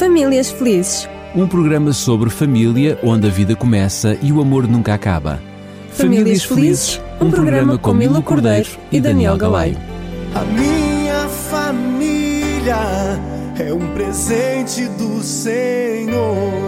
Famílias Felizes. Um programa sobre família onde a vida começa e o amor nunca acaba. Famílias Felizes, um programa com Milo Cordeiro e Daniel Galaio. A minha família é um presente do Senhor.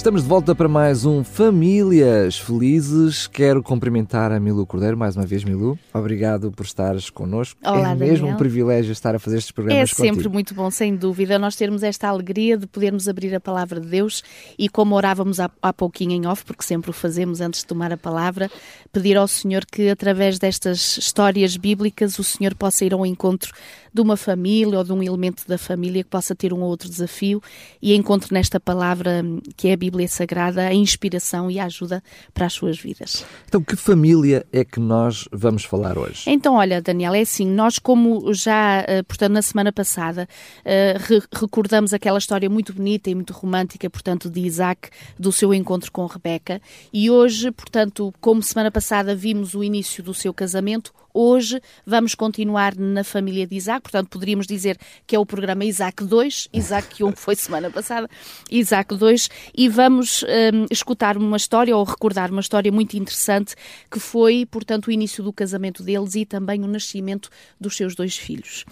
Estamos de volta para mais um Famílias Felizes. Quero cumprimentar a Milu Cordeiro mais uma vez, Milu. Obrigado por estares connosco. Olá, é mesmo Daniel. um privilégio estar a fazer estes É programas sempre contigo. muito bom, sem dúvida, nós termos esta alegria de podermos abrir a palavra de Deus e, como orávamos há, há pouquinho em off, porque sempre o fazemos antes de tomar a palavra, pedir ao Senhor que, através destas histórias bíblicas, o Senhor possa ir ao encontro de uma família ou de um elemento da família que possa ter um ou outro desafio e encontre nesta palavra hum, que é a Bíblia Sagrada a inspiração e a ajuda para as suas vidas. Então, que família é que nós vamos falar hoje? Então, olha, Daniel, é assim, nós como já, eh, portanto, na semana passada, eh, re- recordamos aquela história muito bonita e muito romântica, portanto, de Isaac, do seu encontro com Rebeca, e hoje, portanto, como semana passada vimos o início do seu casamento, hoje vamos continuar na família de Isaac, portanto, poderíamos dizer que é o programa Isaac 2, Isaac 1 foi semana passada, Isaac 2, e vamos hum, escutar uma história ou recordar uma história muito interessante que foi, portanto, o início do casamento deles e também o nascimento dos seus dois filhos.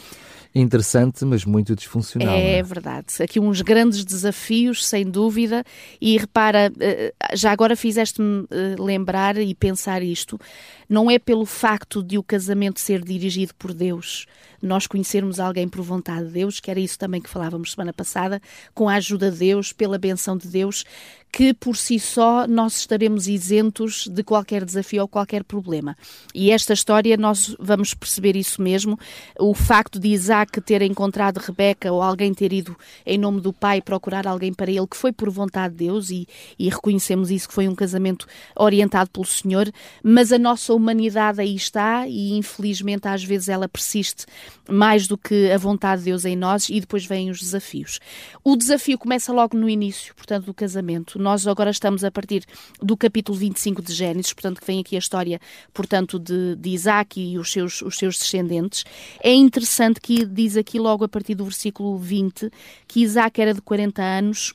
Interessante, mas muito disfuncional. não É verdade. Aqui uns grandes desafios, sem dúvida. E repara, eh, já agora fizeste-me eh, lembrar e pensar isto. Não é pelo facto de o casamento ser dirigido por Deus, nós conhecermos alguém por vontade de Deus, que era isso também que falávamos semana passada, com a ajuda de Deus, pela benção de Deus, que por si só nós estaremos isentos de qualquer desafio ou qualquer problema. E esta história nós vamos perceber isso mesmo. O facto de Isaac ter encontrado Rebeca ou alguém ter ido em nome do pai procurar alguém para ele, que foi por vontade de Deus, e, e reconhecemos isso que foi um casamento orientado pelo Senhor, mas a nossa humanidade aí está e infelizmente às vezes ela persiste mais do que a vontade de Deus em nós e depois vêm os desafios. O desafio começa logo no início, portanto, do casamento. Nós agora estamos a partir do capítulo 25 de Gênesis, portanto, que vem aqui a história, portanto, de, de Isaac e os seus, os seus descendentes. É interessante que diz aqui logo a partir do versículo 20 que Isaac era de 40 anos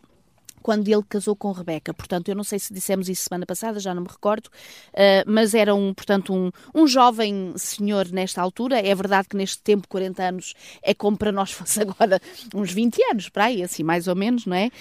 quando ele casou com Rebeca. Portanto, eu não sei se dissemos isso semana passada, já não me recordo, eh, mas era um, portanto, um, um jovem senhor nesta altura. É verdade que neste tempo, 40 anos, é como para nós fosse agora uns 20 anos, para aí, assim, mais ou menos, não é?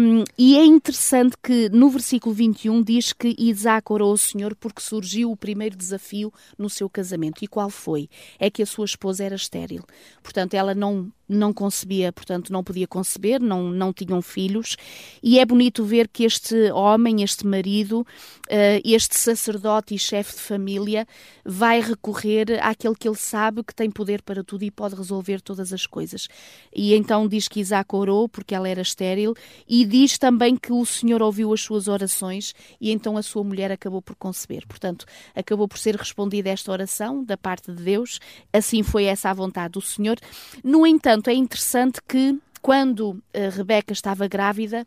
Um, e é interessante que no versículo 21 diz que Isaac orou ao Senhor porque surgiu o primeiro desafio no seu casamento. E qual foi? É que a sua esposa era estéril. Portanto, ela não não concebia, portanto, não podia conceber, não, não tinham filhos, e é bonito ver que este homem, este marido, eh, este sacerdote e chefe de família, vai recorrer àquele que ele sabe que tem poder para tudo e pode resolver todas as coisas. E então diz que Isaac orou porque ela era estéril, e diz também que o Senhor ouviu as suas orações, e então a sua mulher acabou por conceber. Portanto, acabou por ser respondida esta oração da parte de Deus, assim foi essa a vontade do Senhor. No entanto, é interessante que quando a Rebeca estava grávida,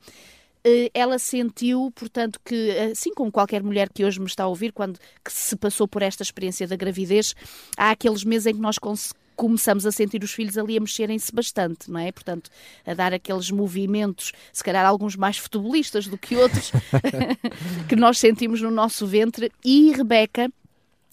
eh, ela sentiu, portanto, que assim como qualquer mulher que hoje me está a ouvir, quando se passou por esta experiência da gravidez, há aqueles meses em que nós começamos a sentir os filhos ali a mexerem-se bastante, não é? Portanto, a dar aqueles movimentos, se calhar alguns mais futebolistas do que outros, que nós sentimos no nosso ventre. E Rebeca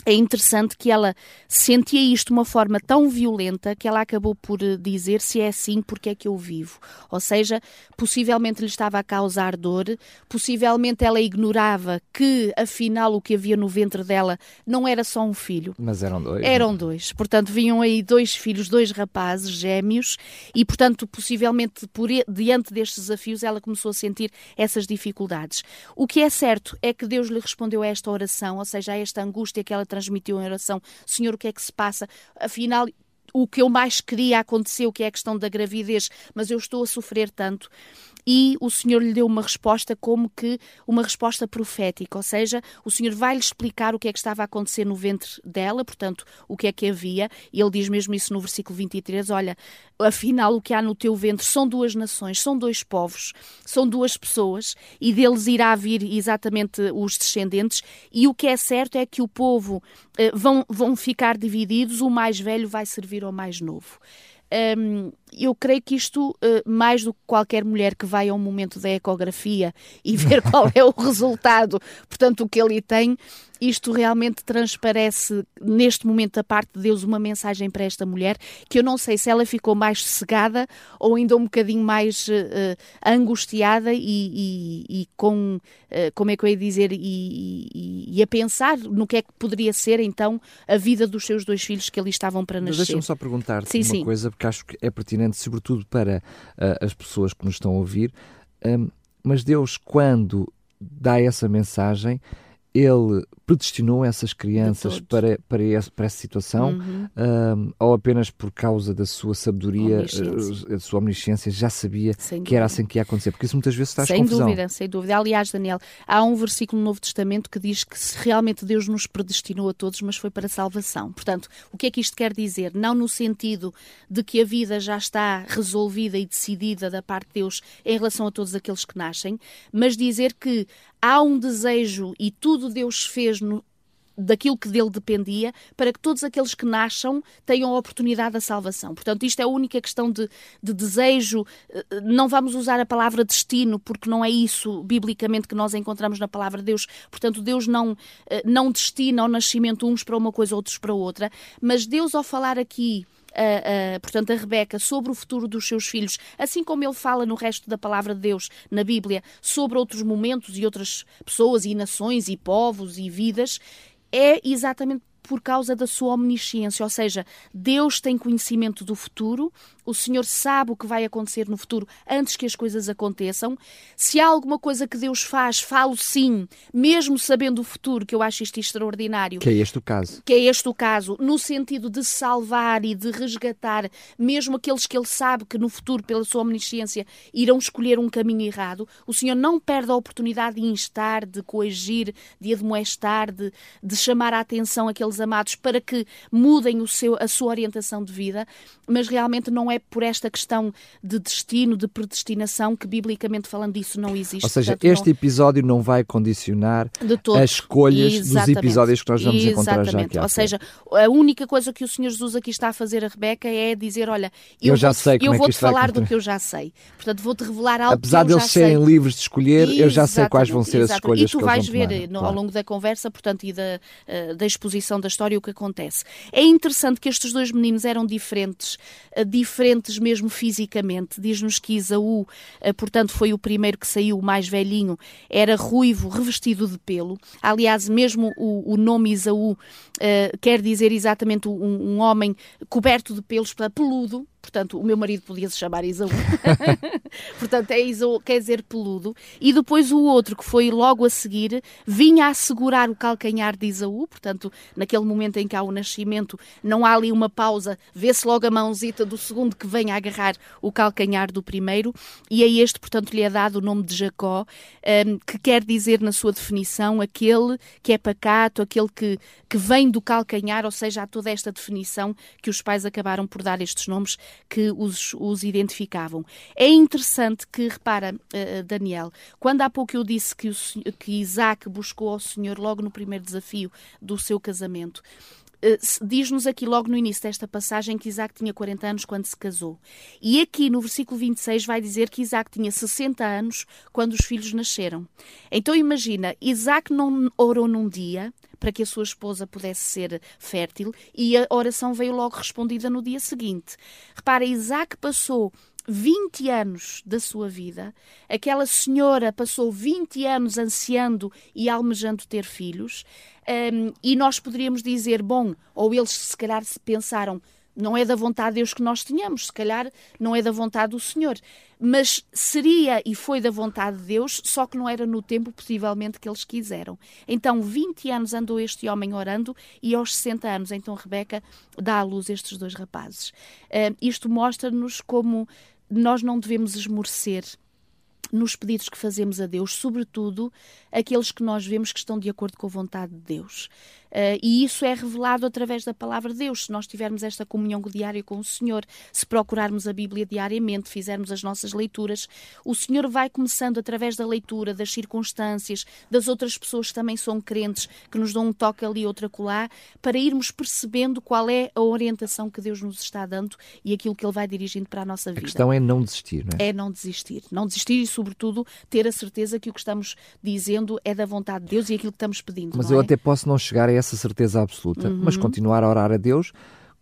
é interessante que ela sentia isto de uma forma tão violenta que ela acabou por eh, dizer se é assim, porque é que eu vivo. Ou seja, possivelmente lhe estava a causar dor, possivelmente ela ignorava que afinal o que havia no ventre dela não era só um filho, Mas eram dois. eram dois. Portanto, vinham aí dois filhos, dois rapazes gêmeos, e, portanto, possivelmente por, diante destes desafios, ela começou a sentir essas dificuldades. O que é certo é que Deus lhe respondeu a esta oração, ou seja, a esta angústia que ela transmitiu em oração: Senhor, o que é que se passa? Afinal. O que eu mais queria aconteceu, que é a questão da gravidez, mas eu estou a sofrer tanto. E o Senhor lhe deu uma resposta como que uma resposta profética, ou seja, o Senhor vai lhe explicar o que é que estava a acontecer no ventre dela, portanto, o que é que havia, e ele diz mesmo isso no versículo 23, olha, afinal o que há no teu ventre são duas nações, são dois povos, são duas pessoas, e deles irá vir exatamente os descendentes, e o que é certo é que o povo eh, vão, vão ficar divididos, o mais velho vai servir ao mais novo. Um, eu creio que isto, uh, mais do que qualquer mulher que vai a um momento da ecografia e ver qual é o resultado, portanto, o que ele tem, isto realmente transparece, neste momento, da parte de Deus, uma mensagem para esta mulher que eu não sei se ela ficou mais cegada ou ainda um bocadinho mais uh, angustiada e, e, e com, uh, como é que eu ia dizer, e, e, a pensar no que é que poderia ser então a vida dos seus dois filhos que ali estavam para nascer. Mas deixa-me só perguntar-te uma sim. coisa, porque acho que é pertinente, sobretudo para uh, as pessoas que nos estão a ouvir. Um, mas Deus, quando dá essa mensagem, ele predestinou essas crianças para, para, essa, para essa situação uhum. um, ou apenas por causa da sua sabedoria, da sua omnisciência, já sabia sem que era assim que ia acontecer? Porque isso muitas vezes está Sem confusão. dúvida, sem dúvida. Aliás, Daniel, há um versículo no Novo Testamento que diz que realmente Deus nos predestinou a todos, mas foi para a salvação. Portanto, o que é que isto quer dizer? Não no sentido de que a vida já está resolvida e decidida da parte de Deus em relação a todos aqueles que nascem, mas dizer que há um desejo e tudo Deus fez daquilo que dele dependia, para que todos aqueles que nasçam tenham a oportunidade da salvação. Portanto, isto é a única questão de, de, desejo. Eh, não vamos usar a palavra destino, porque não é isso, biblicamente, que nós encontramos na palavra de Deus. Portanto, Deus não, eh, não destina ao nascimento uns para uma coisa, outros para outra. Mas Deus, ao falar aqui uh, uh, portanto, a Rebeca sobre o futuro dos seus filhos, assim como ele fala no resto da palavra de Deus na Bíblia sobre outros momentos e outras pessoas e nações e povos e vidas, é exatamente por causa da sua omnisciência, ou seja, Deus tem conhecimento do futuro, o Senhor sabe o que vai acontecer no futuro antes que as coisas aconteçam. Se há alguma coisa que Deus faz, falo sim, mesmo sabendo o futuro, que eu acho isto extraordinário. Que é este o caso. Que é este o caso, no sentido de salvar e de resgatar mesmo aqueles que ele sabe que no futuro, pela sua omnisciência, irão escolher um caminho errado. O Senhor não perde a oportunidade de instar, de coagir, de admoestar, de, de chamar a atenção amados para que mudem o seu, a sua orientação de vida, mas realmente não é por esta questão de destino, de predestinação, que biblicamente falando isso não existe. Ou seja, Portanto, este não... episódio não vai condicionar as escolhas Exatamente. dos episódios que nós vamos Exatamente. encontrar já aqui. Ou seja, a única coisa que o Senhor Jesus aqui está a fazer a Rebeca é dizer, olha, eu, eu já sei eu é vou-te falar do que eu já sei. Portanto, vou-te revelar algo Apesar de eles serem sei. livres de escolher, Exatamente. eu já sei quais vão ser as escolhas que eles vão tomar. E tu vais ver no, ao longo da conversa, portanto, e da, uh, da exposição da história o que acontece. É interessante que estes dois meninos eram diferentes, uh, diferentes mesmo fisicamente. Diz-nos que Isaú, uh, portanto, foi o primeiro que saiu, o mais velhinho, era ruivo, revestido de pelo. Aliás, mesmo o, o nome Isaú quer dizer exatamente um, um homem coberto de pelos, peludo, Portanto, o meu marido podia se chamar Isaú. Portanto, é Isaú, quer dizer peludo. E depois o outro, que foi logo a seguir, vinha a segurar o calcanhar de Isaú. Portanto, naquele momento em que há o nascimento, não há ali uma pausa, vê-se logo a mãozita do segundo que vem a agarrar o calcanhar do primeiro. E a este, portanto, lhe é dado o nome de Jacó, um, que quer dizer, na sua definição, aquele que é pacato, aquele que, que vem do calcanhar, ou seja, há toda esta definição que os pais acabaram por dar estes nomes que os, os identificavam. É interessante que, repara, uh, Daniel, quando há pouco eu disse que, o, que Isaac buscou ao Senhor logo no primeiro desafio do seu casamento, diz-nos aqui logo no início desta passagem que Isaac tinha 40 anos quando se casou. E aqui no versículo 26 vai dizer que Isaac tinha 60 anos quando os filhos nasceram. Então imagina, Isaac não orou num dia, para que a sua esposa pudesse ser fértil e a oração veio logo respondida no dia seguinte. Repara, Isaac passou 20 anos da sua vida, aquela senhora passou 20 anos ansiando e almejando ter filhos, um, e nós poderíamos dizer, bom, ou eles se calhar se pensaram, não é da vontade de Deus que nós tenhamos, se calhar não é da vontade do Senhor. Mas seria e foi da vontade de Deus, só que não era no tempo, possivelmente, que eles quiseram. Então, 20 anos andou este homem orando e aos 60 anos, então Rebeca dá à luz estes dois rapazes. Uh, isto mostra-nos como nós não devemos esmorecer nos pedidos que fazemos a Deus, sobretudo aqueles que nós vemos que estão de acordo com a vontade de Deus. Uh, e isso é revelado através da palavra de Deus. Se nós tivermos esta comunhão diária com o Senhor, se procurarmos a Bíblia diariamente, fizermos as nossas leituras, o Senhor vai começando através da leitura, das circunstâncias, das outras pessoas que também são crentes, que nos dão um toque ali, outra colar, para irmos percebendo qual é a orientação que Deus nos está dando e aquilo que Ele vai dirigindo para a nossa vida. A questão é não desistir, não é? É não desistir. Não desistir e, sobretudo, ter a certeza que o que estamos dizendo é da vontade de Deus e aquilo que estamos pedindo. Mas eu é? até posso não chegar a essa certeza absoluta, uhum. mas continuar a orar a Deus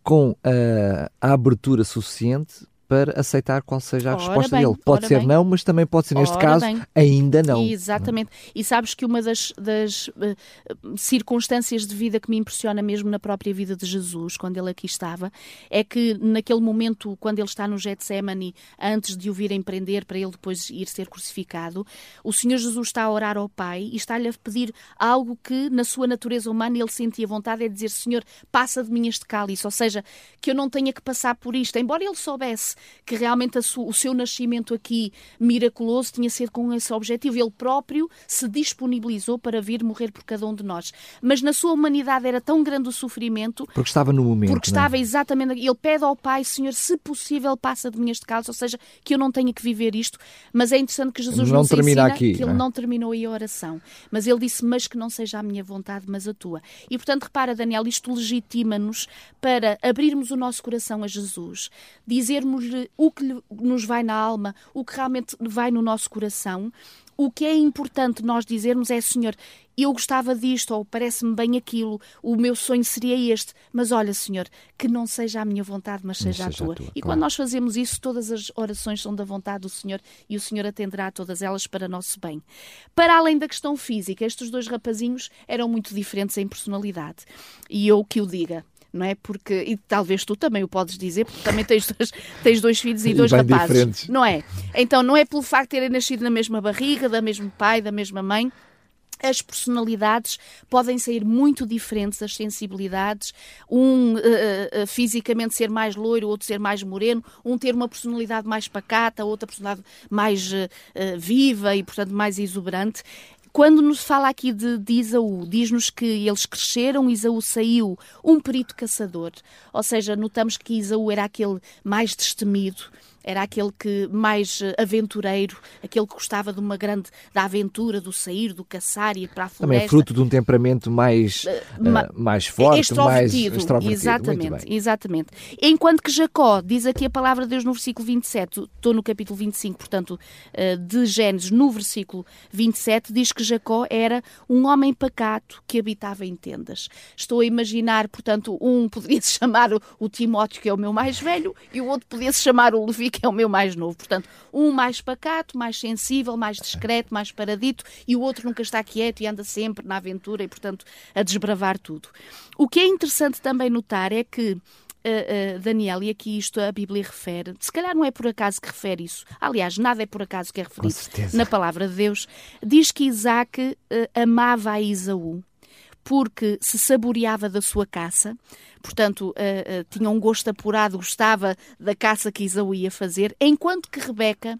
com a, a abertura suficiente para aceitar qual seja a ora resposta bem, dele. Pode ser bem. não, mas também pode ser, neste ora caso, bem. ainda não. Exatamente. E sabes que uma das, das uh, circunstâncias de vida que me impressiona mesmo na própria vida de Jesus, quando ele aqui estava, é que naquele momento, quando ele está no Getsemane, antes de o virem prender para ele depois ir ser crucificado, o Senhor Jesus está a orar ao Pai e está-lhe a pedir algo que, na sua natureza humana, ele sentia vontade, é dizer, Senhor, passa de mim este cálice, ou seja, que eu não tenha que passar por isto, embora ele soubesse que realmente o seu nascimento aqui miraculoso tinha sido com esse objetivo. Ele próprio se disponibilizou para vir morrer por cada um de nós. Mas na sua humanidade era tão grande o sofrimento. Porque estava no momento. Porque estava é? exatamente. Ele pede ao Pai, Senhor, se possível, passa de mim este caso, ou seja, que eu não tenha que viver isto. Mas é interessante que Jesus não nos termina aqui, que ele não? É? não terminou aí a oração. Mas ele disse, mas que não seja a minha vontade, mas a tua. E portanto, repara, Daniel, isto legitima-nos para abrirmos o nosso coração a Jesus, dizermos o que nos vai na alma, o que realmente vai no nosso coração. O que é importante nós dizermos é, Senhor, eu gostava disto, ou parece-me bem aquilo, o meu sonho seria este, mas olha, Senhor, que não seja a minha vontade, mas seja, seja a, tua. a tua. E claro. quando nós fazemos isso, todas as orações são da vontade do Senhor e o Senhor atenderá a todas elas para nosso bem. Para além da questão física, estes dois rapazinhos eram muito diferentes em personalidade. E eu que o diga, não é? Porque, e talvez tu também o podes dizer, porque também tens dois, tens dois filhos e dois rapazes, diferentes. não é? Então não é pelo facto de terem nascido na mesma barriga, da mesmo pai, da mesma mãe, as personalidades podem sair muito diferentes, as sensibilidades, um uh, uh, fisicamente ser mais loiro, outro ser mais moreno, um ter uma personalidade mais pacata, outra personalidade mais uh, viva e, portanto, mais exuberante. Quando nos fala aqui de, de Isaú, diz-nos que eles cresceram, Isaú saiu um perito caçador, ou seja, notamos que Isaú era aquele mais destemido, era aquele que mais eh, aventureiro, aquele que gostava de uma grande da aventura, do sair, do caçar e ir para a floresta. Também é fruto de um temperamento mais, uh, mais forte, mais extrovertido. Exatamente, exatamente. Enquanto que Jacó, diz aqui a palavra de Deus no versículo 27, estou no capítulo 25, portanto, de Gênesis, no versículo 27, diz que Jacó era um homem pacato que habitava em tendas. Estou a imaginar, portanto, um poderia se chamar o, Timóteo, que é o meu mais velho, e o outro poderia se chamar o Levi, que é o meu mais novo. Portanto, um mais pacato, mais sensível, mais discreto, mais paradito, e o outro nunca está quieto e anda sempre na aventura e, portanto, a desbravar tudo. O que é interessante também notar é que Uh, uh, Daniel, e aqui isto a Bíblia refere, se calhar não é por acaso que refere isso, aliás, nada é por acaso que é referido na palavra de Deus, diz que Isaac uh, amava a Isaú porque se saboreava da sua caça, portanto, uh, uh, tinha um gosto apurado, gostava da caça que Isaú ia fazer, enquanto que Rebeca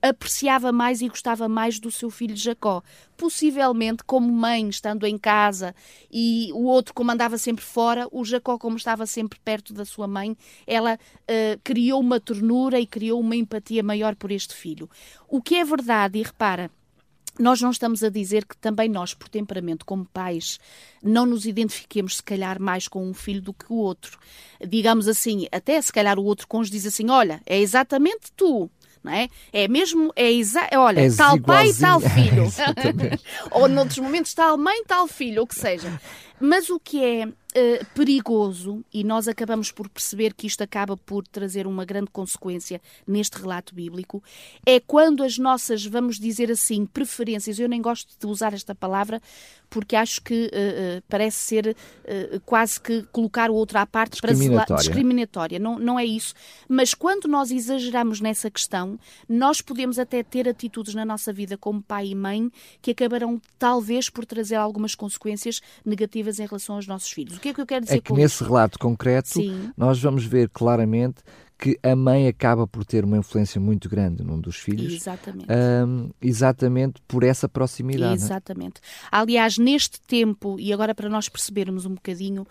apreciava mais e gostava mais do seu filho Jacó. Possivelmente, como mãe, estando em casa, e o outro, como andava sempre fora, o Jacó, como estava sempre perto da sua mãe, ela uh, criou uma ternura e criou uma empatia maior por este filho. O que é verdade, e repara, nós não estamos a dizer que também nós, por temperamento, como pais, não nos identifiquemos se calhar mais com um filho do que o outro. Digamos assim, até se calhar o outro cônjuge diz assim: olha, é exatamente tu. Não é? é mesmo, é exa olha, És tal pai, tal filho. Ou noutros momentos, tal mãe, tal filho, ou que seja. Mas o que é uh, perigoso, e nós acabamos por perceber que isto acaba por trazer uma grande consequência neste relato bíblico, é quando as nossas, vamos dizer assim, preferências, eu nem gosto de usar esta palavra, porque acho que uh, parece ser quase que colocar o outro à parte discriminatória. discriminatória. Não, não é isso. Mas quando nós exageramos nessa questão, nós podemos até ter atitudes na nossa vida como pai e mãe que acabarão talvez por trazer algumas consequências negativas em relação aos nossos filhos. Que é que eu quero dizer é que nesse relato concreto Sim. nós vamos ver claramente que a mãe acaba por ter uma influência muito grande num dos filhos. Exatamente. Um, exatamente por essa proximidade. É? Exatamente. Aliás, neste tempo, e agora para nós percebermos um bocadinho,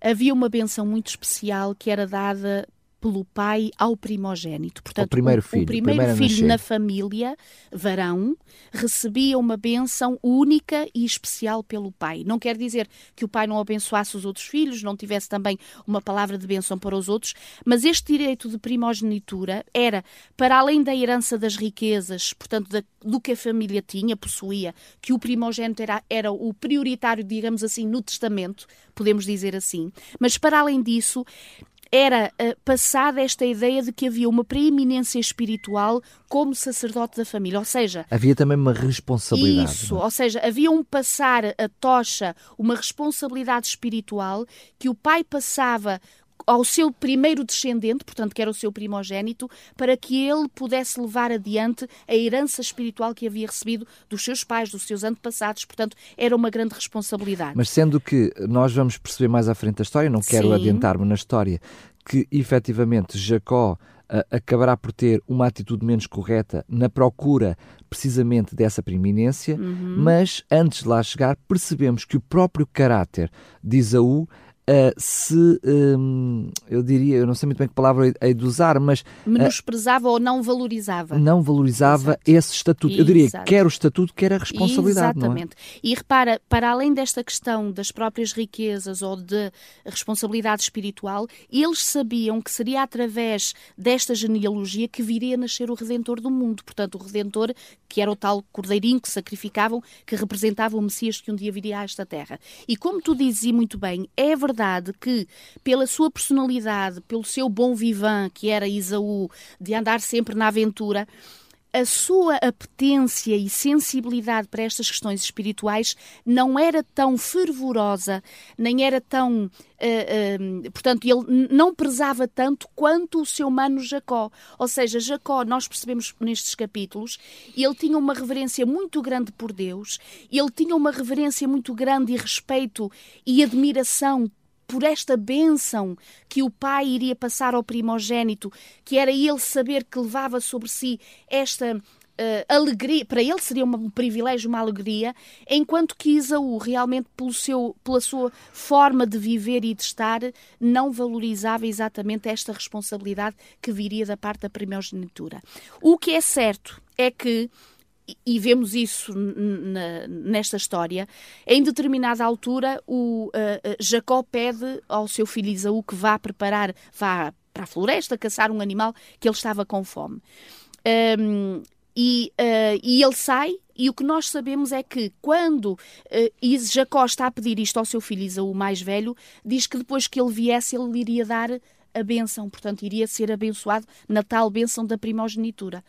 havia uma benção muito especial que era dada pelo pai ao primogênito. Portanto, o primeiro filho, o primeiro filho na família, varão, recebia uma bênção única e especial pelo pai. Não quer dizer que o pai não abençoasse os outros filhos, não tivesse também uma palavra de bênção para os outros, mas este direito de primogenitura era, para além da herança das riquezas, portanto, da, do que a família tinha, possuía, que o primogênito era, era o prioritário, digamos assim, no testamento, podemos dizer assim, mas para além disso, era uh, passada esta ideia de que havia uma preeminência espiritual como sacerdote da família, ou seja... Havia também uma responsabilidade. Isso? É? ou seja, havia um passar a tocha, uma responsabilidade espiritual que o pai passava ao seu primeiro descendente, portanto, que era o seu primogênito, para que ele pudesse levar adiante a herança espiritual que havia recebido dos seus pais, dos seus antepassados. Portanto, era uma grande responsabilidade. Mas sendo que nós vamos perceber mais à frente da história, não quero adiantar-me na história, que efetivamente Jacó uh, acabará por ter uma atitude menos correta na procura precisamente dessa preeminência, uhum. mas antes de lá chegar, percebemos que o próprio caráter de Isaú Uh, se um, eu diria, eu não sei muito bem que palavra hei de usar, mas uh, menosprezava ou não valorizava. Não valorizava Exato. esse estatuto. Eu diria Exato. quer o estatuto, quer a responsabilidade. Exatamente. É? E repara, para além desta questão das próprias riquezas ou de responsabilidade espiritual, eles sabiam que seria através desta genealogia que viria a nascer o Redentor do mundo. Portanto, o Redentor, que era o tal cordeirinho que sacrificavam, que representava o Messias que um dia viria a esta terra. E como tu dizes muito bem, é verdade verdade que, pela sua personalidade, pelo seu bom vivan, que era Isaú, de andar sempre na aventura, a sua apetência e sensibilidade para estas questões espirituais não era tão fervorosa, nem era tão. Uh, uh, portanto, ele não prezava tanto quanto o seu mano Jacó. Ou seja, Jacó, nós percebemos nestes capítulos, ele tinha uma reverência muito grande por Deus, ele tinha uma reverência muito grande e respeito e admiração por esta bênção que o pai iria passar ao primogênito, que era ele saber que levava sobre si esta Uh, alegria, para ele seria um privilégio, uma alegria, enquanto que Isaú, realmente pelo seu, pela sua forma de viver e de estar, não valorizava exatamente esta responsabilidade que viria da parte da primogenitura. O que é certo é que e vemos isso nesta história, em determinada altura o uh, Jacó pede ao seu filho Isaú que vá preparar, vá para a floresta caçar um animal que ele estava com fome. Um, e, uh, e, ele sai, e o que nós sabemos é que quando uh, Jacó está a pedir isto ao seu filho Isaú mais velho, diz que depois que ele viesse, ele iria dar a bênção, portanto, iria ser abençoado na tal bênção da primogenitura.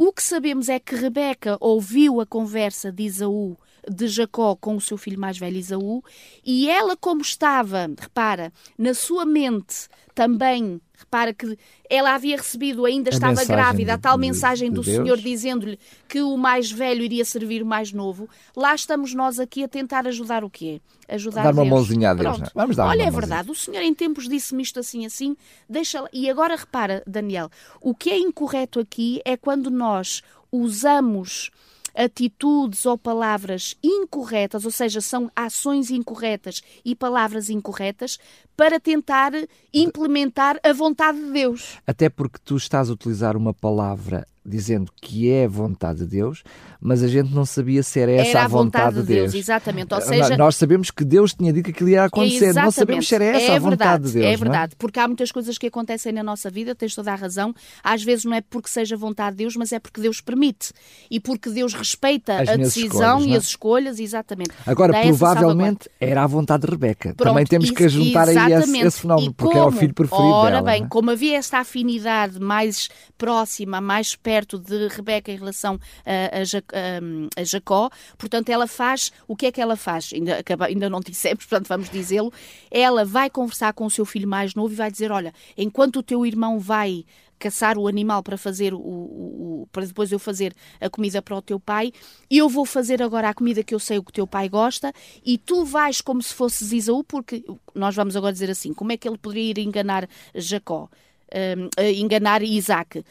O que sabemos é que Rebeca ouviu a conversa de Isaú, de Jacó com o seu filho mais velho Isaú, e ela, como estava, repara, na sua mente também Repara que ela havia recebido, ainda a estava grávida, a tal mensagem do de Senhor dizendo-lhe que o mais velho iria servir o mais novo. Lá estamos nós aqui a tentar ajudar o quê? Ajudar dar Deus. uma mãozinha a Deus. Não? Vamos dar Olha, é verdade, o Senhor em tempos disse-me isto assim, assim, deixa E agora repara, Daniel, o que é incorreto aqui é quando nós usamos atitudes ou palavras incorretas, ou seja, são ações incorretas e palavras incorretas, para tentar implementar a vontade de Deus. Até porque tu estás a utilizar uma palavra dizendo que é vontade de Deus, mas a gente não sabia se era essa era a vontade, vontade de Deus. Deus. Exatamente, ou seja... Nós sabemos que Deus tinha dito que aquilo ia acontecer, exatamente. não sabemos se era essa é a vontade verdade, de Deus. É verdade, é? porque há muitas coisas que acontecem na nossa vida, tens toda a razão, às vezes não é porque seja vontade de Deus, mas é porque Deus permite e porque Deus respeita as a decisão escolhas, e as escolhas, exatamente. Agora, provavelmente era a vontade de Rebeca. Pronto, Também temos que juntar aí esse, esse fenómeno, porque como, era o filho preferido ora dela. Ora bem, é? como havia esta afinidade mais próxima, mais perto de Rebeca em relação a, a, a, Jacó, portanto ela faz, o que é que ela faz? Ainda, ainda não dissemos, portanto vamos dizê-lo, ela vai conversar com o seu filho mais novo e vai dizer, olha, enquanto o teu irmão vai caçar o animal para fazer o, o, o, para depois eu fazer a comida para o teu pai. Eu vou fazer agora a comida que eu sei o que o teu pai gosta e tu vais como se fosses Isaú, porque nós vamos agora dizer assim, como é que ele poderia ir enganar Jacó? uh, enganar Isaac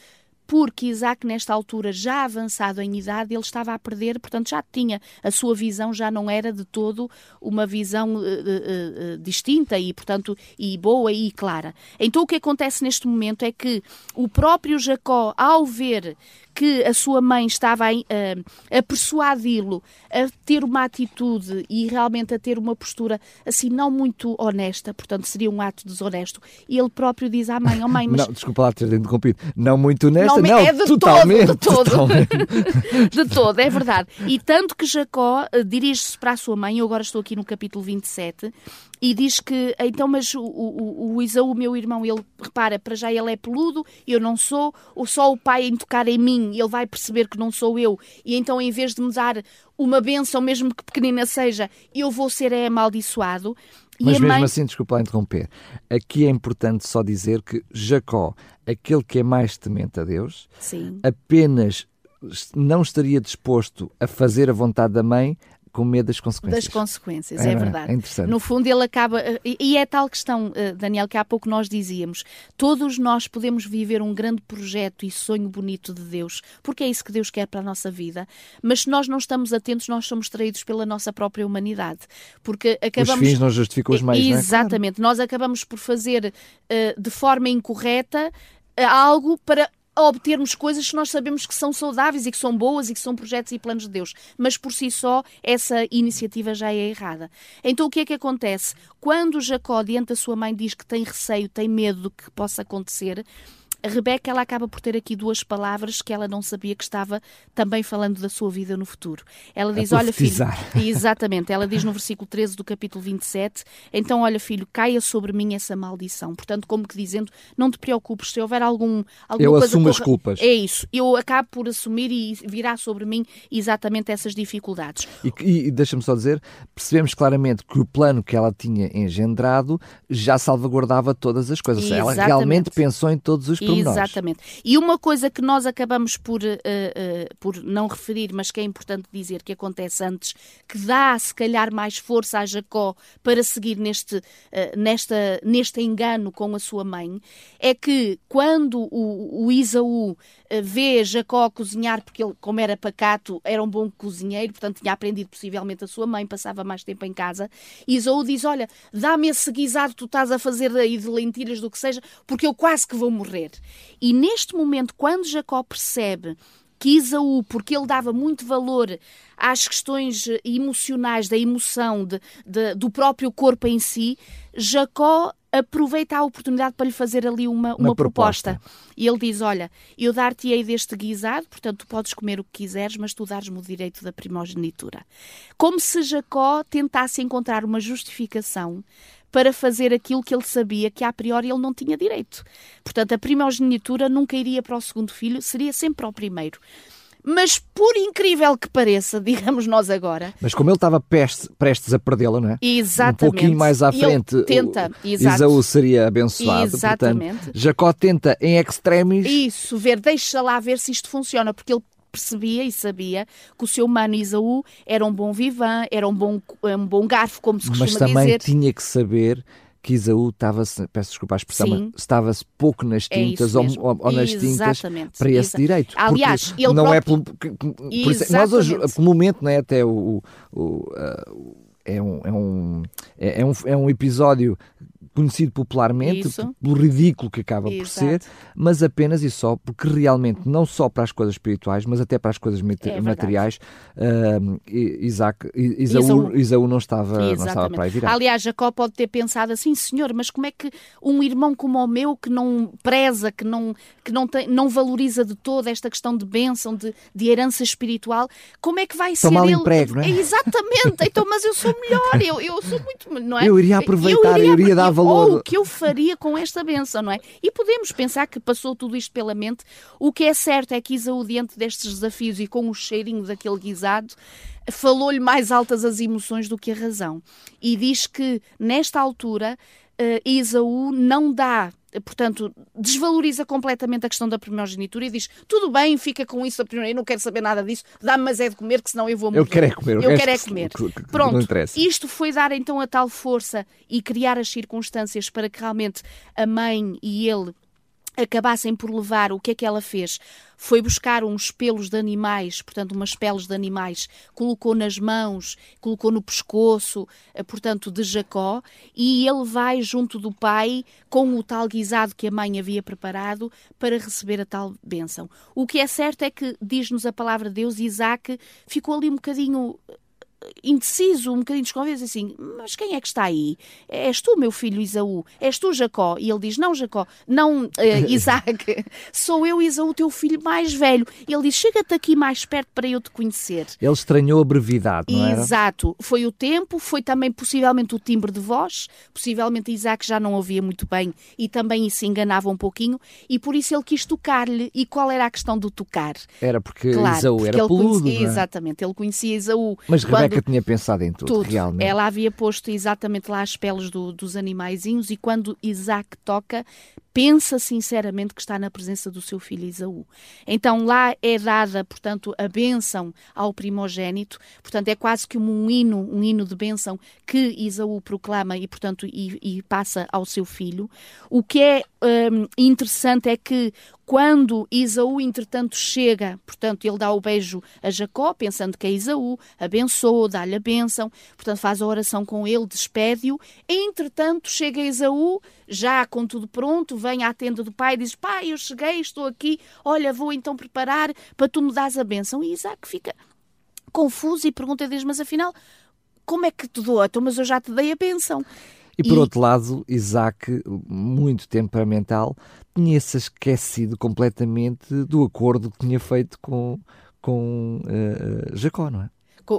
porque Isaac, nesta altura, já avançado em idade, ele estava a perder, portanto, já tinha, a sua visão já não era de todo uma visão uh, uh, uh, distinta e, portanto, e boa e clara. Então, o que acontece neste momento é que o próprio Jacó, ao ver que a sua mãe estava a, a, a persuadi-lo a ter uma atitude e realmente a ter uma postura assim não muito honesta, portanto seria um ato desonesto. E ele próprio diz à mãe: Oh mãe, mas. Não, desculpa lá ter interrompido. Não muito honesta, não, não é de totalmente. Todo, de todo. De todo, é verdade. E tanto que Jacó uh, dirige-se para a sua mãe, eu agora estou aqui no capítulo 27, e diz que, então, mas o, o, o Isaú, meu irmão, ele repara, para já ele é peludo, eu não sou, ou só o pai em tocar em mim, ele vai perceber que não sou eu, e então, em vez de me dar uma benção, mesmo que pequenina seja, eu vou ser é amaldiçoado. Mas mesmo mãe... assim, desculpa lá interromper, aqui é importante só dizer que Jacó, aquele que é mais temente a Deus, Sim. apenas não estaria disposto a fazer a vontade da mãe com medo das consequências. Das consequências, é, é verdade. É. No fundo, ele acaba. E é tal questão, eh, Daniel, que há pouco nós dizíamos: todos nós podemos viver um grande projeto e sonho bonito de Deus, porque é isso que Deus quer para a nossa vida, mas se nós não estamos atentos, nós somos traídos pela nossa própria humanidade. Porque acabamos. Os fins não justificam os meios, Exatamente. Não é? Nós acabamos por fazer uh, de forma incorreta eh, algo para a obtermos coisas que nós sabemos que são saudáveis e que são boas e que são projetos e planos de Deus. Mas por si só, essa iniciativa já é errada. Então o que é que acontece? Quando Jacó, diante da sua mãe, diz que tem receio, tem medo do que possa acontecer, a Rebeca ela acaba por ter aqui duas palavras que ela não sabia que estava também falando da sua vida no futuro. Ela diz: Olha, filho. Exatamente. Ela diz no versículo 13 do capítulo 27: Então, olha, filho, caia sobre mim essa maldição. Portanto, como que dizendo, não te preocupes, se houver algum. Eu coisa assumo corra... as culpas. É isso. Eu acabo por assumir e virá sobre mim exatamente essas dificuldades. E, e deixa-me só dizer: percebemos claramente que o plano que ela tinha engendrado já salvaguardava todas as coisas. Ela realmente pensou em todos os. Exatamente. E uma coisa que nós acabamos por, uh, uh, por não referir, mas que é importante dizer que acontece antes, que dá se calhar mais força a Jacó para seguir neste, uh, nesta, neste engano com a sua mãe, é que quando o, o Isaú vê Jacó cozinhar, porque ele, como era pacato, era um bom cozinheiro, portanto tinha aprendido possivelmente a sua mãe, passava mais tempo em casa, Isaú diz, olha, dá-me esse guisado que tu estás a fazer aí de lentilhas, do que seja, porque eu quase que vou morrer. E neste momento, quando Jacó percebe que Isaú, porque ele dava muito valor às questões emocionais, da emoção, de, de, do próprio corpo em si, Jacó aproveita a oportunidade para lhe fazer ali uma, uma, uma proposta. proposta. E ele diz: Olha, eu dar-te-ei deste guisado, portanto, tu podes comer o que quiseres, mas tu dares-me o direito da primogenitura. Como se Jacó tentasse encontrar uma justificação para fazer aquilo que ele sabia que a priori ele não tinha direito. Portanto, a primogenitura nunca iria para o segundo filho, seria sempre para o primeiro. Mas por incrível que pareça, digamos nós agora. Mas como ele estava prestes, prestes a perdê-la, não é? Exatamente. Um pouquinho mais à frente, tenta, o, Isaú seria abençoado. Exatamente. Portanto, Jacó tenta em extremis. Isso, ver, deixa lá ver se isto funciona, porque ele percebia e sabia que o seu mano Isaú era um bom vivan, era um bom, um bom garfo, como se costuma dizer. Mas também dizer. tinha que saber que Isaú estava-se, peço desculpa a expressão, estava-se pouco nas é tintas é ou, ou, nas tintas para esse Exato. direito. Aliás, ele não é próprio... é pelo, por isso, nós hoje, pelo momento, não é até o, o, o é um, é, um, é, um, é um episódio conhecido popularmente Isso. pelo ridículo que acaba Exato. por ser, mas apenas e só porque realmente, não só para as coisas espirituais, mas até para as coisas é materiais, uh, Isaac, Isaú, Isaú, não, estava, não estava para aí virar. Aliás, Jacó pode ter pensado assim, senhor, mas como é que um irmão como o meu, que não preza, que não, que não, tem, não valoriza de toda esta questão de bênção, de, de herança espiritual, como é que vai Estou ser mal ele? Emprego, não é? Exatamente, então, mas eu sou melhor, eu, eu sou muito, não é? Eu iria aproveitar, eu iria, eu iria dar valor ou o que eu faria com esta benção, não é? E podemos pensar que passou tudo isto pela mente. O que é certo é que Isaú, diante destes desafios e com o cheirinho daquele guisado, falou-lhe mais altas as emoções do que a razão. E diz que, nesta altura, uh, Isaú não dá portanto, desvaloriza completamente a questão da primogenitura e diz: tudo bem, fica com isso a primogenitura, eu não quero saber nada disso, dá-me mas é de comer, que senão eu vou morrer. Eu quero é comer, eu quero é comer. Pronto, isto foi dar então a tal força e criar as circunstâncias para que realmente a mãe e ele acabassem por levar, o que é que ela fez? Foi buscar uns pelos de animais, portanto, umas peles de animais, colocou nas mãos, colocou no pescoço, eh, portanto, de Jacó, e ele vai junto do pai com o tal guisado que a mãe havia preparado para receber a tal bênção. O que é certo é que, diz-nos a palavra de Deus, Isaac ficou ali um bocadinho indeciso, um bocadinho desconfiado, assim, mas quem é que está aí? És tu, meu filho Isaú? És tu, Jacó? E ele diz, não, Jacó, não, uh, Isaac, sou eu, Isaú, teu filho mais velho. E ele diz, chega-te aqui mais perto para eu te conhecer. Ele estranhou a brevidade, não era? Exato. Foi o tempo, foi também possivelmente o timbre de voz, possivelmente Isaac já não ouvia muito bem e também se enganava um pouquinho, e por isso ele quis tocar-lhe. E qual era a questão do tocar? Era porque claro, Isaú era peludo, conhecia, é? Exatamente, ele conhecia Isaú. Mas quando Rebeca tinha pensado em tudo, tudo. realmente. Ela havia posto exatamente lá as peles do, dos animaizinhos e quando Isaac toca, pensa sinceramente que está na presença do seu filho Isaú. Então lá é dada, portanto, a bênção ao primogênito, portanto é quase que um hino, um hino de bênção que Isaú proclama e, portanto, e, e passa ao seu filho. O que é um, interessante é que quando Isaú, entretanto, chega, portanto, ele dá o beijo a Jacó, pensando que é Isaú, abençoa, dá-lhe a bênção, portanto, faz a oração com ele, despede-o. Entretanto, chega Isaú, já com tudo pronto, vem à tenda do pai e diz: Pai, eu cheguei, estou aqui, olha, vou então preparar para tu me dás a bênção. E Isaac fica confuso e pergunta a Deus: Mas afinal, como é que te dou? Então, mas eu já te dei a bênção. E por e... outro lado, Isaac, muito temperamental, tinha-se esquecido completamente do acordo que tinha feito com, com uh, Jacó, não é?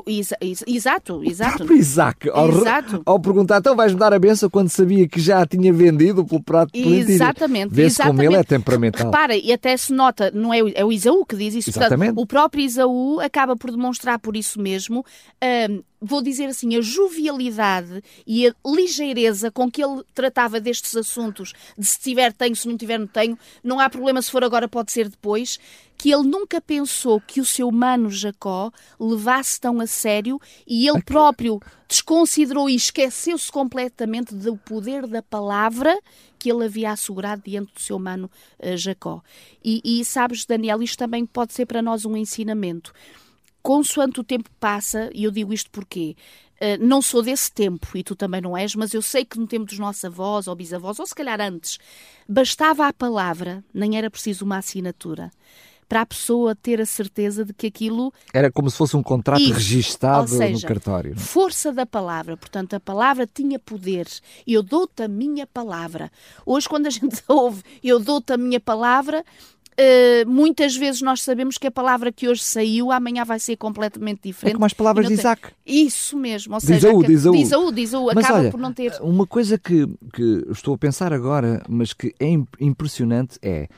Exato, exato. O Isaac, ao, exato. ao perguntar, então vais-me dar a benção quando sabia que já tinha vendido pelo prato de lentilhas. Exatamente. Vê-se como ele é temperamental. Repara, e até se nota, não é, é o Isaú que diz isso. Exatamente. Portanto, o próprio Isaú acaba por demonstrar por isso mesmo hum, vou dizer assim, a jovialidade e a ligeireza com que ele tratava destes assuntos, de se tiver tenho, se não tiver não tenho, não há problema se for agora, pode ser depois, que ele nunca pensou que o seu mano Jacó levasse tão a sério e ele próprio desconsiderou e esqueceu-se completamente do poder da palavra que ele havia assegurado diante do seu mano uh, Jacó. E, e sabes, Daniel, isto também pode ser para nós um ensinamento consoante o tempo passa, e eu digo isto porque uh, não sou desse tempo, e tu também não és, mas eu sei que no tempo dos nossos avós ou bisavós, ou se calhar antes, bastava a palavra, nem era preciso uma assinatura para a pessoa ter a certeza de que aquilo. Era como se fosse um contrato Isso, registado seja, no cartório. Não? É? Força da palavra, portanto, a palavra tinha poder. Eu dou-te a minha palavra. Hoje, quando a gente ouve, eu dou-te a minha palavra, Uh, muitas vezes nós sabemos que a palavra que hoje saiu amanhã vai ser completamente diferente. É como as palavras de Isaac. Isso mesmo, ou seja, Isaú, diz Isaú. Diz acaba olha, por não ter. Uma coisa que, que estou a pensar agora, mas que é impressionante é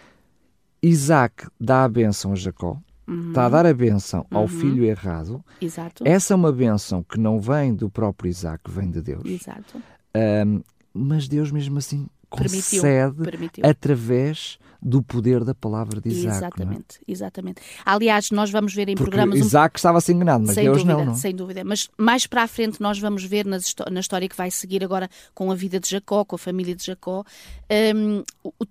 Isaac dá a bênção a Jacó, uhum. está a dar a bênção ao uhum. filho errado. Exato. Essa é uma bênção que não vem do próprio Isaac, vem de Deus. Exato. Um, mas Deus mesmo assim concede permitiu, permitiu. através do poder da palavra de Isaac. É? Exatamente, é? exatamente. Aliás, nós vamos ver em Porque programas. Isaac um... estava-se enganado, mas sem Deus dúvida, não, não. Sem dúvida. Mas mais para a frente nós vamos ver na história que vai seguir agora com a vida de Jacó, com a família de Jacó, um,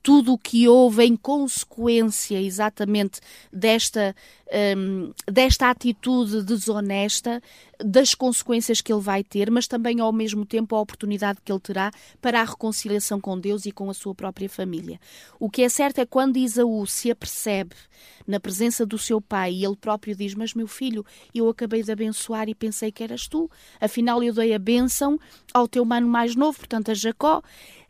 tudo o que houve em consequência exatamente desta, um, desta atitude desonesta, das consequências que ele vai ter, mas também ao mesmo tempo a oportunidade que ele terá para a reconciliação com Deus e com a sua própria família. O que é certo é quando Isaú se apercebe na presença do seu pai e ele próprio diz: Mas meu filho, eu acabei de abençoar e pensei que eras tu, afinal eu dei a bênção ao teu mano mais novo, portanto a Jacó.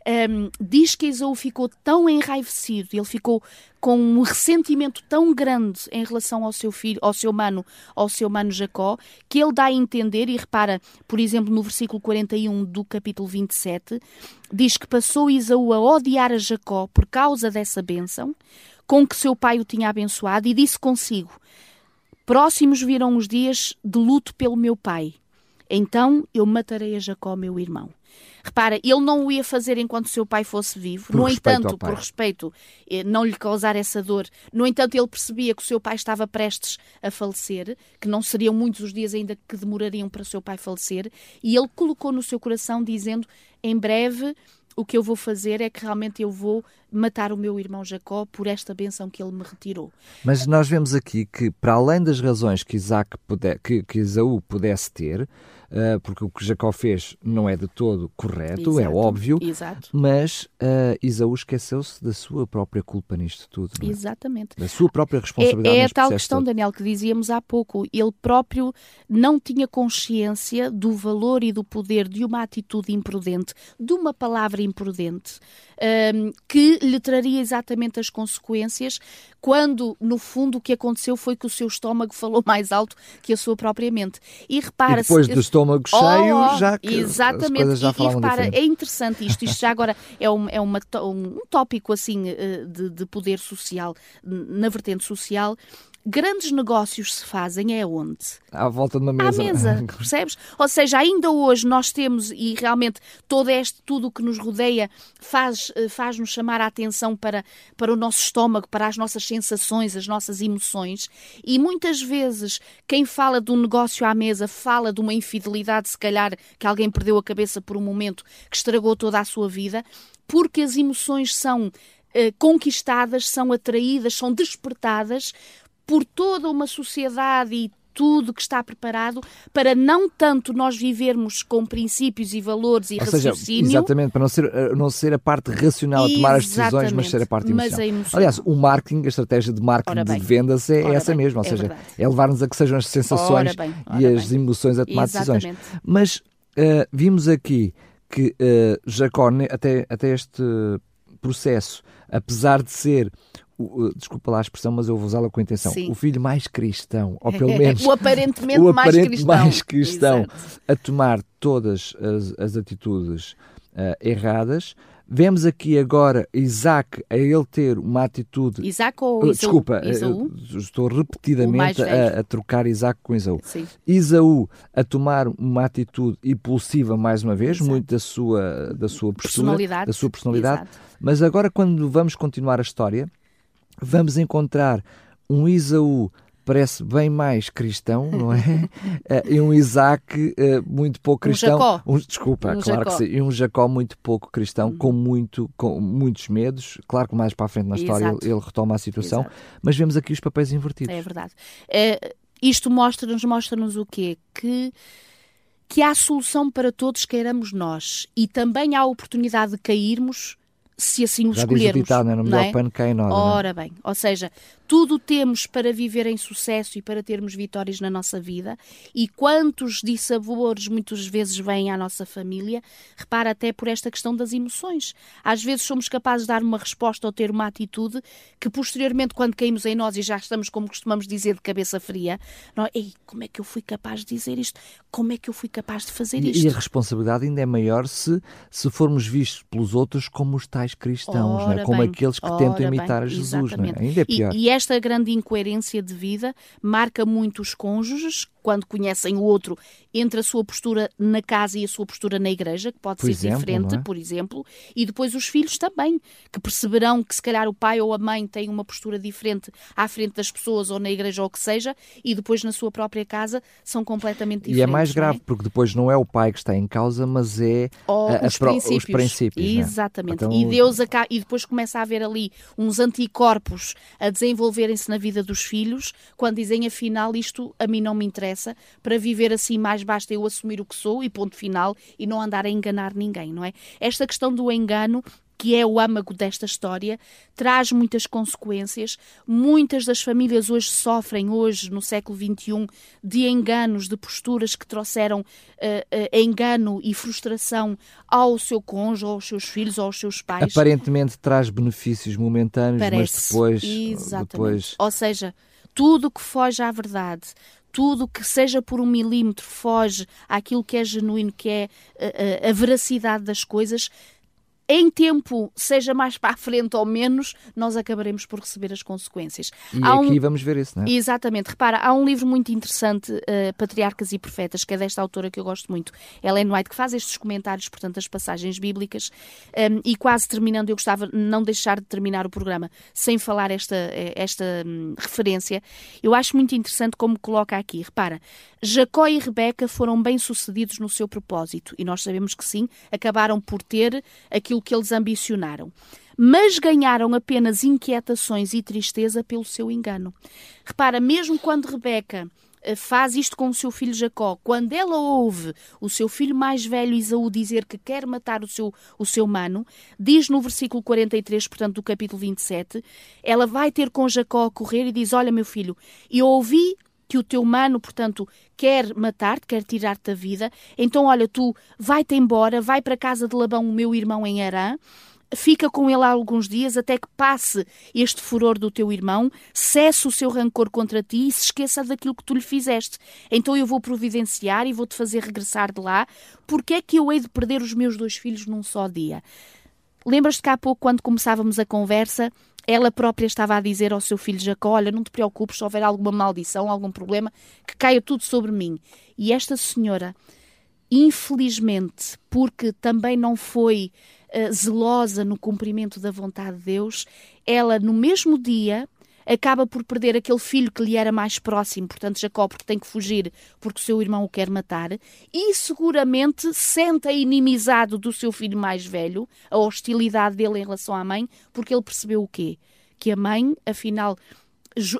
Um, diz que Esaú ficou tão enraivecido, ele ficou com um ressentimento tão grande em relação ao seu filho, ao seu mano, ao seu mano Jacó, que ele dá a entender, e repara, por exemplo, no versículo 41 do capítulo 27, diz que passou Esaú a odiar a Jacó por causa dessa bênção, com que seu pai o tinha abençoado, e disse consigo: Próximos viram os dias de luto pelo meu pai. Então eu matarei a Jacó, meu irmão. Repara, ele não o ia fazer enquanto seu pai fosse vivo. Por no entanto, por respeito, eh, não lhe causar essa dor. No entanto, ele percebia que o seu pai estava prestes a falecer, que não seriam muitos os dias ainda que demorariam para o seu pai falecer, e ele colocou no seu coração dizendo: em breve o que eu vou fazer é que realmente eu vou matar o meu irmão Jacó por esta benção que ele me retirou. Mas nós vemos aqui que, para além das razões que, Isaac puder, que, que Isaú pudesse ter, porque o que Jacó fez não é de todo correto, é Exato, é óbvio, exato. mas uh, Isaú esqueceu-se da sua própria culpa nisto tudo. É? Exatamente. Da sua própria responsabilidade. É, é a tal questão, todo. Daniel, que dizíamos há pouco. Ele próprio não tinha consciência do valor e do poder de uma atitude imprudente, de uma palavra imprudente, um, que lhe traria exatamente as consequências, quando, no fundo, o que aconteceu foi que o seu estômago falou mais alto que a sua própria mente. E repara e depois do estômago cheio, oh, já que exatamente. já e, e repara, diferente. é interessante isto. Isto já agora é, um, é uma, um tópico assim eh, de, de poder social, na vertente social grandes negócios se fazem é onde? À volta de uma mesa. À mesa, percebes? Ou seja, ainda hoje nós temos, e realmente todo este, tudo o que nos rodeia faz, eh, faz-nos chamar a atenção para, para o nosso estômago, para as nossas sensações, as nossas emoções, e muitas vezes quem fala de um negócio à mesa fala de uma infidelidade, se calhar que alguém perdeu a cabeça por um momento que estragou toda a sua vida, porque as emoções são eh, conquistadas, são atraídas, são despertadas por toda uma sociedade e tudo que está preparado para não tanto nós vivermos com princípios e valores e Ou raciocínio. Seja, exatamente, para não ser, eh, não ser a parte racional a tomar as decisões, mas ser a parte emocional. emoção. Aliás, o marketing, a estratégia de marketing de vendas é ora essa bem, mesma, ou é seja, verdade. é levar-nos a que sejam as sensações bem, ora e as bem. emoções a tomar Exatamente. decisões. Mas uh, vimos aqui que uh, Jacó, até, até este processo, apesar de ser o, desculpa lá a expressão, mas eu vou usá-la com intenção. Sim. O filho mais cristão, ou pelo menos o aparentemente, o mais, aparente cristão. mais cristão a tomar todas as, as atitudes uh, erradas. Vemos aqui agora Isaac a ele ter uma atitude. Isaac ou Uh, Isaú? Desculpa, Isaú? uh, estou mais repetidamente a, a trocar Isaac com Isaú. Sim. Isaú a tomar uma atitude impulsiva mais uma vez, Exato. muito da sua, da sua postura, Personalidade. da sua personalidade. Exato. Mas agora, quando vamos continuar a história, vamos encontrar um Isaú parece bem mais cristão, não é? Eh, e um Isaac eh, muito pouco Um cristão. Jacó. Um- desculpa, Um claro Jacó. que sim. E um Jacó muito pouco cristão, com, muito, com muitos medos. Claro que mais para a frente na história ele, ele retoma a situação, Exato. mas vemos aqui os papéis invertidos. É verdade. Eh, isto mostra-nos mostra-nos o quê? Que, que há solução para todos, queiramos nós. E também há a oportunidade de cairmos se assim o Já diz o escolhermos. ditado, não é? Melhor é? pano cai em nós. Ora bem, ou seja, tudo temos para viver em sucesso e para termos vitórias na nossa vida. E quantos dissabores muitas vezes vêm à nossa família, repara até por esta questão das emoções. Às vezes somos capazes de dar uma resposta ou ter uma atitude que posteriormente, quando caímos em nós e já estamos, como costumamos dizer, de cabeça fria, nós, ei, como é que eu fui capaz de dizer isto? Como é que eu fui capaz de fazer E, isto? e a responsabilidade ainda é maior se, se formos vistos pelos outros como os tais cristãos, não é? Ora como bem, aqueles que tentam bem, imitar Jesus, não é? Ainda é E- pior. E, esta grande incoerência de vida marca muito os cônjuges quando conhecem o outro entre a sua postura na casa e a sua postura na igreja, que pode Por ser exemplo, diferente, é? por exemplo, e depois os filhos também, que perceberão que se calhar o pai ou a mãe têm uma postura diferente à frente das pessoas ou na igreja ou o que seja, e depois na sua própria casa são completamente diferentes. E é mais não grave, porque depois não é o pai que está em causa, mas é ou a- a os, pro- princípios. os princípios. é? Exatamente. Então, e Deus aca- e depois começa a haver ali uns anticorpos a desenvolverem-se na vida dos filhos, quando dizem afinal isto a mim não me interessa, para viver assim mais basta eu assumir o que sou e ponto final e não andar a enganar ninguém, não é? Esta questão do engano que é o âmago desta história, traz muitas consequências. Muitas das famílias hoje sofrem, hoje, no século XXI, de enganos, de posturas que trouxeram eh, eh, engano e frustração ao seu cônjuge, aos seus filhos, ou aos seus pais. Aparentemente traz benefícios momentâneos, mas Parece. depois, Exatamente. depois Ou seja, tudo que foge à verdade, tudo que seja por um milímetro foge àquilo que é genuíno, que é eh, eh, a veracidade das coisas, em tempo, seja mais para a frente ou menos, nós acabaremos por receber as consequências. e Há um- aqui vamos ver isso, não é? Exatamente. Repara, há um livro muito interessante, eh, Patriarcas e Profetas, que é desta autora que eu gosto muito, Ellen White, que faz estes comentários, portanto, das passagens bíblicas. um, e quase terminando, eu gostava de não deixar de terminar o programa sem falar esta, eh, esta hum, referência. Eu acho muito interessante como coloca aqui. Repara, Jacó e Rebeca foram bem-sucedidos no seu propósito. E nós sabemos que sim, acabaram por ter aquilo que eles ambicionaram mas ganharam apenas inquietações e tristeza pelo seu engano. Repara, mesmo quando Rebeca eh, faz isto com o seu filho Jacó, quando ela ouve o seu filho mais velho Isaú dizer que quer matar o seu, o seu mano, diz no versículo 43, portanto, do capítulo 27, ela vai ter com Jacó a correr e diz: Olha, meu filho, eu ouvi que o teu mano, portanto, quer matar-te, quer tirar-te a vida, então, olha, tu vai-te embora, vai para a casa de Labão, o meu irmão em Arã, fica com ele há alguns dias até que passe este furor do teu irmão, cesse o seu rancor contra ti e se esqueça daquilo que tu lhe fizeste. Então eu vou providenciar e vou-te fazer regressar de lá. Porque é que eu hei de perder os meus dois filhos num só dia? Lembras-te que há pouco, quando começávamos a conversa, ela própria estava a dizer ao seu filho Jacó: Olha, não te preocupes, se houver alguma maldição, algum problema, que caia tudo sobre mim. E esta senhora, infelizmente, porque também não foi uh, zelosa no cumprimento da vontade de Deus, ela no mesmo dia acaba por perder aquele filho que lhe era mais próximo, portanto Jacó, porque tem que fugir porque o seu irmão o quer matar, e seguramente sente a inimizade do seu filho mais velho, a hostilidade dele em relação à mãe, porque ele percebeu o quê? Que a mãe, afinal,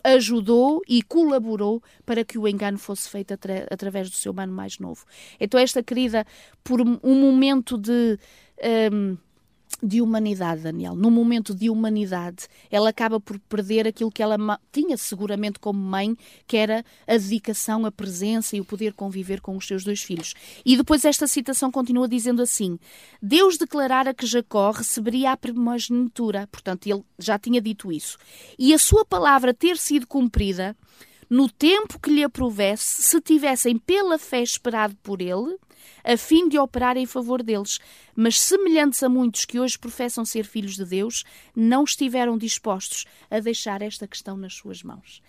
ajudou e colaborou para que o engano fosse feito atra através do seu mano mais novo. Então esta querida, por um momento de um, de humanidade, Daniel. Num momento de humanidade, ela acaba por perder aquilo que ela tinha seguramente como mãe, que era a dedicação, a presença e o poder conviver com os seus dois filhos. E depois esta citação continua dizendo assim: Deus declarara que Jacó receberia a primogenitura, portanto, ele já tinha dito isso. E a sua palavra ter sido cumprida no tempo que lhe aprovesse, se tivessem pela fé esperado por ele, a fim de operar em favor deles. Mas, semelhantes a muitos que hoje professam ser filhos de Deus, não estiveram dispostos a deixar esta questão nas suas mãos.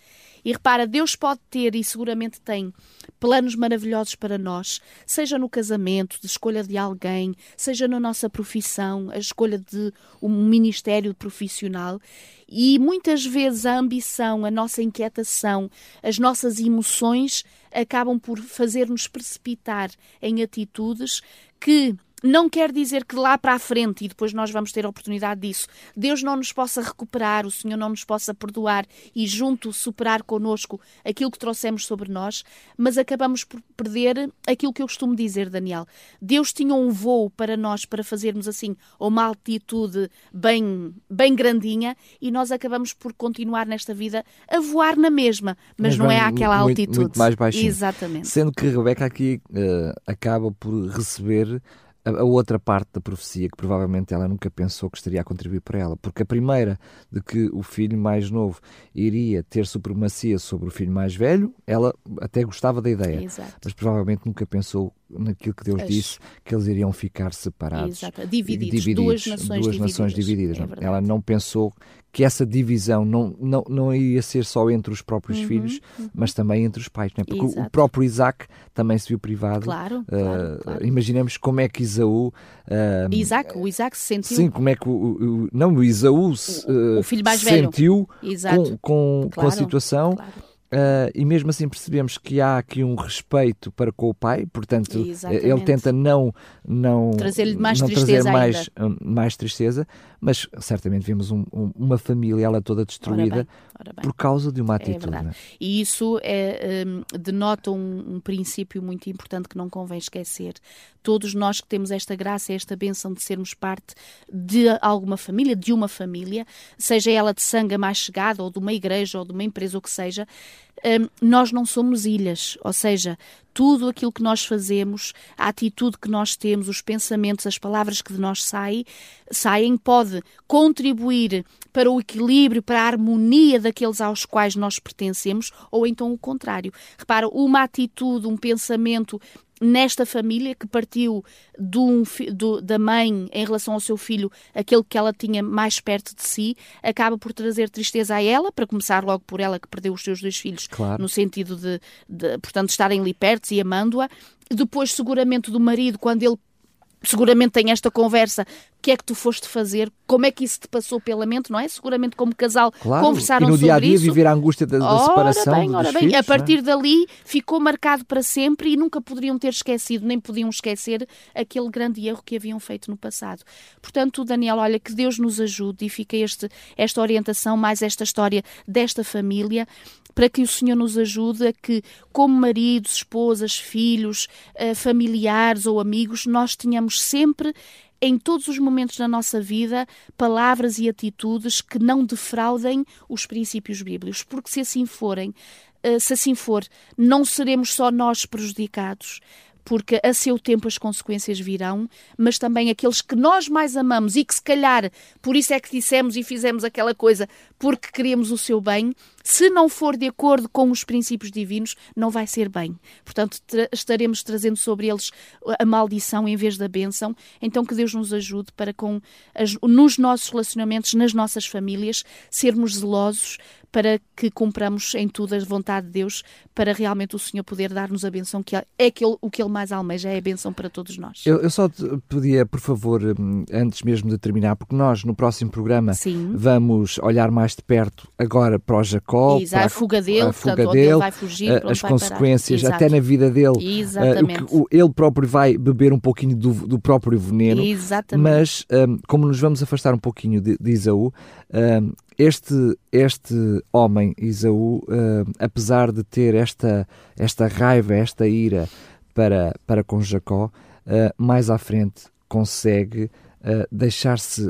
E repara, Deus pode ter e seguramente tem planos maravilhosos para nós, seja no casamento, de escolha de alguém, seja na nossa profissão, a escolha de um ministério profissional. E muitas vezes a ambição, a nossa inquietação, as nossas emoções acabam por fazer-nos precipitar em atitudes que não quer dizer que lá para a frente, e depois nós vamos ter a oportunidade disso, Deus não nos possa recuperar, o Senhor não nos possa perdoar e junto superar connosco aquilo que trouxemos sobre nós, mas acabamos por perder aquilo que eu costumo dizer, Daniel. Deus tinha um voo para nós para fazermos assim uma altitude bem, bem grandinha e nós acabamos por continuar nesta vida a voar na mesma, mas, mas não é aquela muito, altitude. Muito mais baixinho. Exatamente. Sendo que Rebeca aqui uh, acaba por receber a, outra parte da profecia que provavelmente ela nunca pensou que estaria a contribuir para ela. Porque a primeira, de que o filho mais novo iria ter supremacia sobre o filho mais velho, ela até gostava da ideia, Exato. mas provavelmente nunca pensou naquilo que Deus As... disse, que eles iriam ficar separados. Exato. Divididos, divididos, duas nações duas divididas. Nações divididas. É ela não pensou que essa divisão não, não, não ia ser só entre os próprios uhum, filhos, uhum. mas também entre os pais. É? Porque Exato. o próprio Isaac também se viu privado. Claro, uh, claro, claro. Imaginemos como é que Isaú. Uh, Isaac, o Isaac se sentiu. Sim, como é que o. o não, o Isaú se, uh, o filho mais velho. sentiu com, com, com, a situação. Uh, e mesmo assim percebemos que há aqui um respeito para com o pai, portanto Exatamente. ele tenta não não trazer-lhe mais não tristeza trazer mais, mais tristeza, mas certamente vimos um, um, uma família ela toda destruída ora bem, ora bem. por causa de uma é atitude. É e isso é, um, denota um, um, princípio muito importante que não convém esquecer. Todos nós que temos esta graça, esta benção de sermos parte de alguma família, de uma família, seja ela de sangue mais chegada, ou de uma igreja, ou de uma empresa, ou que seja, um, nós não somos ilhas, ou seja, tudo aquilo que nós fazemos, a atitude que nós temos, os pensamentos, as palavras que de nós saem, saem pode contribuir para o equilíbrio, para a harmonia daqueles aos quais nós pertencemos, ou então o contrário. Repara, uma atitude, um pensamento nesta família que partiu do, do, da mãe em relação ao seu filho, aquele que ela tinha mais perto de si, acaba por trazer tristeza a ela, para começar logo por ela que perdeu os seus dois filhos, claro. no sentido de, de, portanto, estarem ali perto e amando-a. Depois, seguramente, do marido, quando ele seguramente tem esta conversa, que é que tu foste fazer, como é que isso te passou pela mente, não é? Seguramente como casal claro. conversaram sobre isso. E no dia a dia viver a angústia da, da separação bem, ora bem. Filhos, a é? partir é? dali ficou marcado para sempre e nunca poderiam ter esquecido, nem podiam esquecer aquele grande erro que haviam feito no passado. Portanto, Daniel, olha, que Deus nos ajude e fica este, esta orientação, mais esta história desta família, para que o Senhor nos ajude a que, como maridos, esposas, filhos, eh, familiares ou amigos, nós tenhamos sempre em todos os momentos da nossa vida palavras e atitudes que não defraudem os princípios bíblicos, porque se assim forem, eh, se assim for, não seremos só nós prejudicados, porque a seu tempo as consequências virão, mas também aqueles que nós mais amamos e que se calhar por isso é que dissemos e fizemos aquela coisa porque queríamos o seu bem, se não for de acordo com os princípios divinos, não vai ser bem. Portanto, tra estaremos trazendo sobre eles a maldição em vez da bênção. Então, que Deus nos ajude para, com as, nos nossos relacionamentos, nas nossas famílias, sermos zelosos para que cumpramos em tudo a vontade de Deus, para realmente o Senhor poder dar-nos a benção, que é o que Ele mais almeja, é a benção para todos nós. Eu, eu só pedia, por favor, hum, antes mesmo de terminar, porque nós no próximo programa Sim. vamos olhar mais de perto agora para o Jacó, Exato, para a fuga dele, a fuga portanto, dele, vai fugir, as consequências, até na vida dele, Exatamente. Uh, que, o, ele próprio vai beber um pouquinho do, do próprio veneno, Exatamente. mas um, como nos vamos afastar um pouquinho de, de Isaú, um, este, este homem, Isaú, uh, apesar de ter esta, esta raiva, esta ira para, para com Jacó, uh, mais à frente consegue uh, deixar-se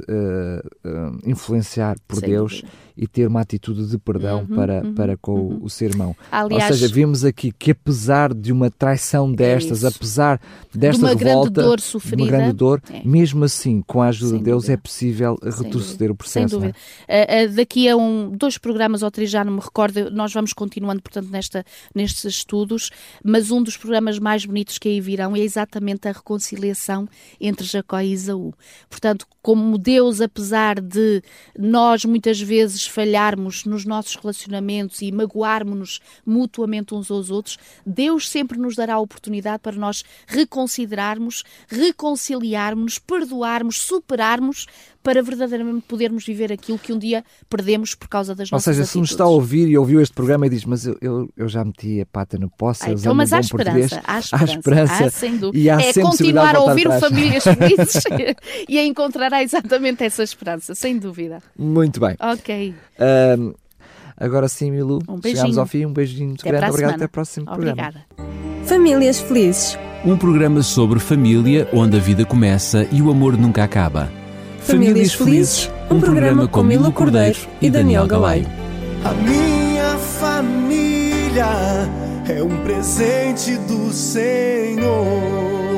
influenciar por Sem Deus dúvida. E ter uma atitude de perdão Uhum, para, uhum, para com uhum. o seu irmão. Aliás, Ou seja, vimos aqui que apesar de uma traição destas, isso. apesar desta de uma grande revolta, dor de sofrida, uma grande dor, É. mesmo assim, com a ajuda Sem de Deus, dúvida. é possível Sem retroceder o Sem processo. não é? dúvida. Uh, uh, daqui a um, dois programas ou três, já não me recordo, nós vamos continuando, portanto, nesta, nestes estudos, mas um dos programas mais bonitos que aí virão é exatamente a reconciliação entre Jacó e Isaú. Portanto, como Deus, apesar de nós muitas vezes falharmos nos nossos relacionamentos e magoarmos-nos mutuamente uns aos outros, Deus sempre nos dará a oportunidade para nós reconsiderarmos, reconciliarmos, perdoarmos, superarmos para verdadeiramente podermos viver aquilo que um dia perdemos por causa das Ou nossas seja, se nos está a ouvir e ouviu este programa e diz, mas eu, eu, eu já meti a pata no poço, Ah, então, mas um há esperança, há esperança, Há esperança. há, sem dúvida. E há é continuar a ouvir atrás. Famílias Felizes e a encontrará exatamente essa esperança, sem dúvida. Muito bem. Ok, Ahm, agora sim, Milu, Um chegamos beijinho. ao fim. Um beijinho muito até grande. Obrigado. semana. Até o próximo programa. Obrigada. Famílias felizes. Um programa sobre família onde a vida começa e o amor nunca acaba. Famílias Felizes, um programa com Milo Cordeiro e Daniel Galaio. A minha família é um presente do Senhor.